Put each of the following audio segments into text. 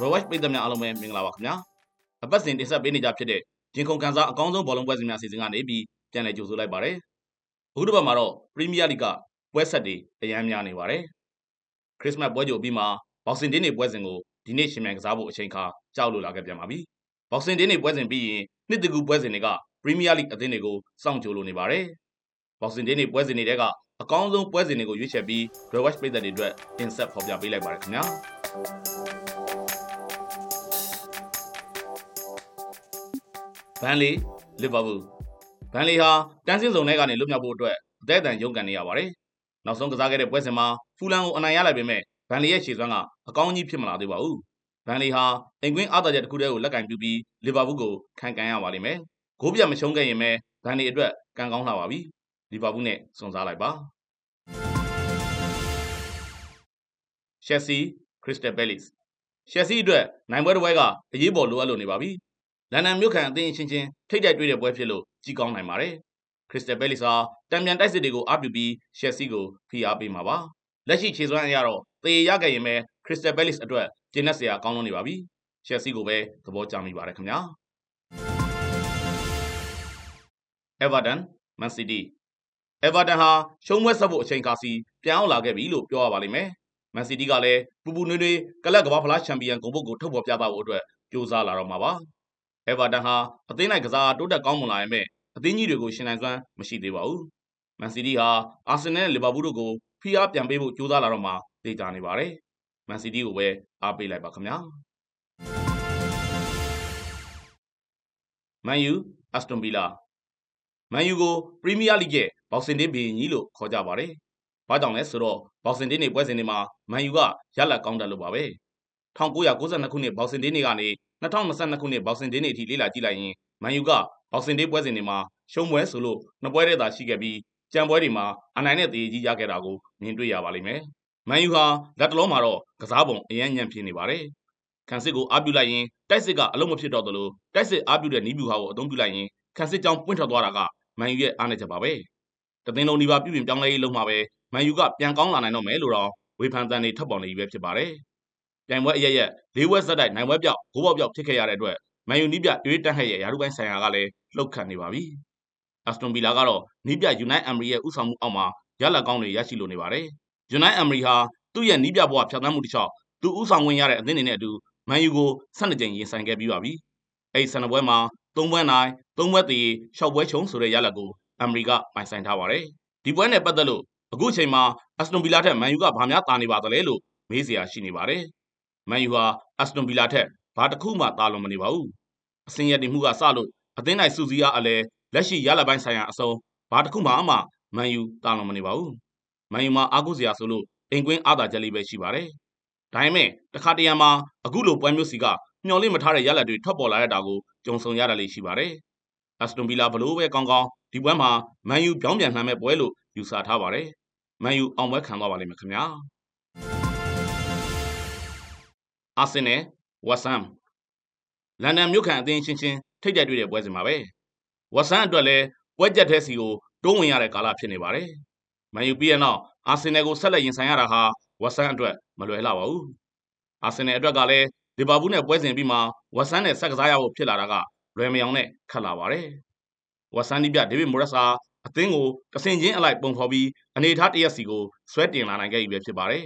Roy Watch ပြည်သက်များအားလုံးပဲမင်္ဂလာပါခင်ဗျာအပတ်စဉ်တင်ဆက်ပေးနေကြဖြစ်တဲ့ဂျင်ခုန်ကန်စားအကောင်းဆုံးဘောလုံးပွဲစဉ်များအစီအစဉ်ကနေပြီးပြန်လည်ကြိုဆိုလိုက်ပါတယ်အခုတစ်ပတ်မှာတော့ Premier League ကပွဲဆက်တွေအများများနေပါတယ်ခရစ်စမတ်ပွဲကြိုပြီးမှဘောက်ဆင်တင်းနေပွဲစဉ်ကိုဒီနေ့ရှင်မြန်ကစားဖို့အချိန်ခါကြောက်လို့လာခဲ့ပြန်ပါပြီဘောက်ဆင်တင်းနေပွဲစဉ်ပြီးရင်နှစ်တကူပွဲစဉ်တွေက Premier League အသင်းတွေကိုစောင့်ကြိုလို့နေပါတယ်ဘောက်ဆင်တင်းနေပွဲစဉ်တွေကအကောင်းဆုံးပွဲစဉ်တွေကိုရွေးချယ်ပြီး Roy Watch ပြည်သက်တွေအတွက်တင်ဆက်ဖော်ပြပေးလိုက်ပါတယ်ခင်ဗျာ ဘန်လီလီဗာပူးဘန်လီဟာတန်းစင်းစုံထဲကနေလွတ်မြောက်ဖို့အတွက်အသက်အတန်ရုန်းကန်နေရပါတယ်။နောက်ဆုံးကစားခဲ့တဲ့ပွဲစဉ်မှာဖူလန်ကိုအနိုင်ရလိုက်ပေမဲ့ဘန်လီရဲ့ခြေစွမ်းကအကောင်းကြီးဖြစ်မလာသေးပါဘူး။ဘန်လီဟာအင်ကွင်းအားသာချက်တစ်ခုတည်းကိုလက်ကင်ပြုပြီးလီဗာပူးကိုခံကန်ရပါလိမ့်မယ်။ဂိုးပြတ်မရှုံးခဲ့ရင်ပဲဘန်လီအတွက်ကံကောင်းလာပါပြီ။လီဗာပူးနဲ့စွန်စားလိုက်ပါ။ရှက်ဆီခရစ္စတယ်ဘဲလစ်ရှက်ဆီအတွက်နိုင်ပွဲတစ်ပွဲကအရေးပေါ်လိုအပ်လို့နေပါပြီ လန်ဒန်မြို့ခံအသင်းချင်းချင်းထိတ်တိုက်တွေ့တဲ့ပွဲဖြစ်လို့ကြီးကောင်းနိုင်ပါတယ်။ခရစ္စတယ်ဘဲလစ်ဟာတံပြန်တိုက်စစ်တွေကိုအားပြုပြီးရှက်ဆီကိုဖိအားပေးမှာပါ။လက်ရှိခြေစွမ်းအရတော့သေရခဲ့ရင်ပဲခရစ္စတယ်ဘဲလစ်အတွက်ကျင်းနေစရာကောင်းလို့နေပါပြီ။ရှက်ဆီကိုပဲသဘောကျမိပါတယ်ခင်ဗျာ။ Everton Man City Everton ဟာရှုံးပွဲဆက်ဖို့အချိန်ခါစီပြန်အောင်လာခဲ့ပြီလို့ပြောရပါလိမ့်မယ်။ Man City ကလည်းပူပူနွေးနွေးကလပ်ကမ္ဘာဖလားချန်ပီယံဂုဏ်ပုတ်ကိုထုတ်ဖော်ပြသဖို့အတွက်ကြိုးစားလာတော့မှာပါ။ Everton ဟာအသင်းလိုက်ကစားတိုးတက်ကောင်းမွန်လာပေမဲ့အသင်းကြီးတွေကိုရှင်နိုင်စွမ်းမရှိသေးပါဘူး။ Man City ဟာ Arsenal နဲ့ Liverpool တို့ကိုဖိအားပြန်ပေးဖို့ကြိုးစားလာတော့မှသိကြနေပါတယ်။ Man City ကိုပဲအားပေးလိုက်ပါခင်ဗျာ။ Man U Aston Villa Man U ကို Premier League ရဲ့ဘောက်ဆင်တင်းဘီရင်ကြီးလို့ခေါ်ကြပါတယ်။ဘာကြောင့်လဲဆိုတော့ဘောက်ဆင်တင်းတွေပွဲစဉ်တွေမှာ Man U ကရလတ်ကောင်းတယ်လို့ပါပဲ။1992ခုနှစ်ဘောက်ဆင်တင်းတွေကနေ 2022ခုနှစ်ဘောက်ဆင်တင်းတွေအထိလေ့လာကြည့်လိုက်ရင်မန်ယူကဘောက်ဆင်တင်းပွဲစဉ်တွေမှာရှုံးပွဲဆိုလို့နှစ်ပွဲတည်းသာရှိခဲ့ပြီးကြံပွဲတွေမှာအနိုင်နဲ့တည်ကြီးရခဲ့တာကိုမြင်တွေ့ရပါလိမ့်မယ်။မန်ယူဟာလက်တလုံးမှာတော့ကစားပုံအရန်ညံ့ဖြစ်နေပါတယ်။ခံစစ်ကိုအားပြုလိုက်ရင်တိုက်စစ်ကအလုံးမဖြစ်တော့သလိုတိုက်စစ်အားပြုတဲ့နီးဗျူဟာကိုအသုံးပြုလိုက်ရင်ခံစစ်ကြောင်းပွင့်ထွက်သွားတာကမန်ယူရဲ့အားနည်းချက်ပါပဲ။တသင်းလုံးဒီပါပြုပြင်ပြောင်းလဲရေးလုံးမှာပဲမန်ယူကပြန်ကောင်းလာနိုင်တော့မယ်လို့တော့ဝေဖန်တန်တွေထပ်ပေါ်နေပြီပဲဖြစ်ပါတယ်။ ပြိုင်ပွဲအရရက်လေးဝက်ဆက်တိုက်နိုင်ပွဲပြောက်ဂိုးပေါက်ပြောက်ဖြစ်ခဲ့ရတဲ့အတွက်မန်ယူနီးပြရွေးတက်ဟက်ရဲ့ယာရုပိုင်းဆိုင်ရာကလည်းလှုပ်ခတ်နေပါပြီ။အက်စတွန်ဗီလာကတော့နီးပြယူနိုက်အမ်ရီရဲ့ဥဆောင်မှုအောက်မှာရလက်ကောင်းတွေရရှိလိုနေပါတယ်။ယူနိုက်အမ်ရီဟာသူ့ရဲ့နီးပြဘဝဖြတ်သန်းမှုတစ်လျှောက်သူဥဆောင်ဝင်ရတဲ့အသင်းတွေနဲ့အတူမန်ယူကို12ကြိမ်ရင်ဆိုင်ခဲ့ပြီးပါပြီ။အဲဒီ12ပွဲမှာ3ပွဲနိုင်3ပွဲသေး6ပွဲချုံဆိုတဲ့ရလက်ကိုအမ်ရီကပိုင်ဆိုင်ထားပါတယ်။ဒီပွဲနဲ့ပတ်သက်လို့အခုချိန်မှာအက်စတွန်ဗီလာထက်မန်ယူကဘာများတာနေပါသလဲလို့မေးစရာရှိနေပါတယ်။ မန်ယူဟာအက်စတွန်ဗီလာထက်ဘာတစ်ခုမှတာလွန်မနေပါဘူးအစင်ရတည်မှုကစလို့အသင်းနိုင်စူစီအားအလဲလက်ရှိရလပိုင်းဆိုင်ရာအစုံဘာတစ်ခုမှအမှမန်ယူတာလွန်မနေပါဘူးမန်ယူမှာအားကိုးစရာဆိုလို့အင်ကွင်းအားသာချက်လေးပဲရှိပါတယ်ဒါပေမဲ့တခါတရံမှာအခုလိုပွဲမျိုးစီကမျော်လင့်မထားတဲ့ရလဒ်တွေထွက်ပေါ်လာတဲ့တာကိုကြုံဆုံရတာလေးရှိပါတယ်အက်စတွန်ဗီလာဘလို့ပဲကောင်းကောင်းဒီပွဲမှာမန်ယူပြောင်းပြန်လှမ်းမဲ့ပွဲလို့ယူဆထားပါတယ်မန်ယူအောင်ပွဲခံသွားပါလိမ့်မယ်ခင်ဗျာ အာဆင်နယ်ဝက်ဆမ်လန်ဒန်မြို့ခံအသင်းချင်းချင်းထိတ်ကြတွေ့တဲ့ပွဲစဉ်မှာပဲဝက်ဆမ်အတွက်လည်းပွဲကြက်တဲ့စီကိုတိုးဝင်ရတဲ့ကာလဖြစ်နေပါတယ်မန်ယူပြီးရနောက်အာဆင်နယ်ကိုဆက်လက်ရင်ဆိုင်ရတာဟာဝက်ဆမ်အတွက်မလွယ်လှပါဘူးအာဆင်နယ်အတွက်ကလည်းလီဗာပူးနဲ့ပွဲစဉ်ပြီးမှဝက်ဆမ်နဲ့ဆက်ကစားရဖို့ဖြစ်လာတာကလွယ်မယောင်နဲ့ခတ်လာပါတယ်ဝက်ဆမ်ဒီပြဒေးဗစ်မိုရက်စာအသင်းကိုတဆင်ချင်းအလိုက်ပုံဖော်ပြီးအနေထားတရက်စီကိုဆွဲတင်လာနိုင်ခဲ့ပြီဖြစ်ပါတယ်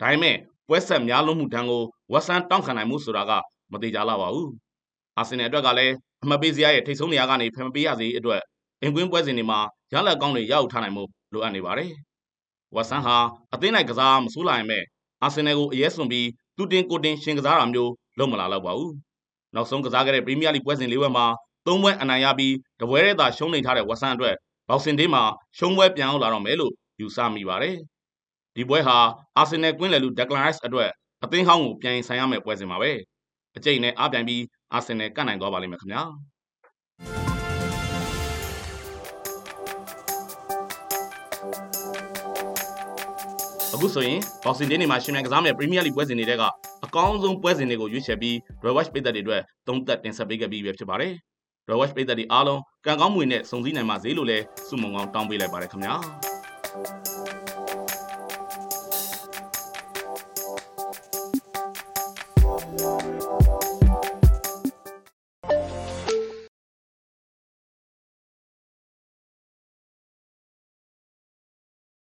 ဒါပေမဲ့ ပွဲဆက်များလုံးမှုတန်းကိုဝက်ဆန်တောင်းခံနိုင်မှုဆိုတာကမသေးကြလာပါဘူး။အာဆင်နယ်အတွက်ကလည်းအမပေးစရာရဲ့ထိတ်ဆုံးနေရာကနေဖယ်မပေးရစေအတွက်အင်ကွင်းပွဲစဉ်တွေမှာရလက်ကောင်းတွေရအောင်ထားနိုင်မှုလိုအပ်နေပါတယ်။ဝက်ဆန်ဟာအသင်းနိုင်ကစားမဆိုးလာရင်မဲ့အာဆင်နယ်ကိုအရေးစွန်ပြီးတူတင်ကိုတင်ရှင်ကစားတာမျိုးလုပ်မလာတော့ပါဘူး။နောက်ဆုံးကစားခဲ့တဲ့ပရီးမီးယားလိပွဲစဉ်၄ပွဲမှာ၃ပွဲအနိုင်ရပြီးတပွဲတည်းသာရှုံးနေထားတဲ့ဝက်ဆန်အတွက်ဘောက်ဆင်ဒေးမှာရှုံးပွဲပြန်အောင်လာတော့မယ်လို့ယူဆမိပါတယ်။ ဒီပွဲဟာအာဆင်နယ်ကွင်းလယ်လူဒက်ဂလန်ရိုက်စ်အတွက်အသင်းဟောင်းကိုပြန်ဆိုင်ရမယ့်ပွဲစဉ်ပါပဲအကျိတ်နဲ့အားပြန်ပြီးအာဆင်နယ်ကတ်နိုင်သွားပါလိမ့်မယ်ခင်ဗျာအခုဆိုရင်ဘောက်ဆင်ဒေးနေမှာရှင်မြန်ကစားမယ့်ပရီးမီးယားလိပွဲစဉ်တွေကအကောင်းဆုံးပွဲစဉ်တွေကိုရွေးချယ်ပြီး Roy Watch ပိတ်သက်တွေအတွက်သုံးသက်တင်ဆက်ပေးခဲ့ပြီးပဲဖြစ်ပါတယ်။ Roy Watch ပိတ်သက်တွေအားလုံးကံကောင်းမွေနဲ့စုံစည်းနိုင်ပါစေလို့လည်းဆုမွန်ကောင်းတောင်းပေးလိုက်ပါတယ်ခင်ဗျာ။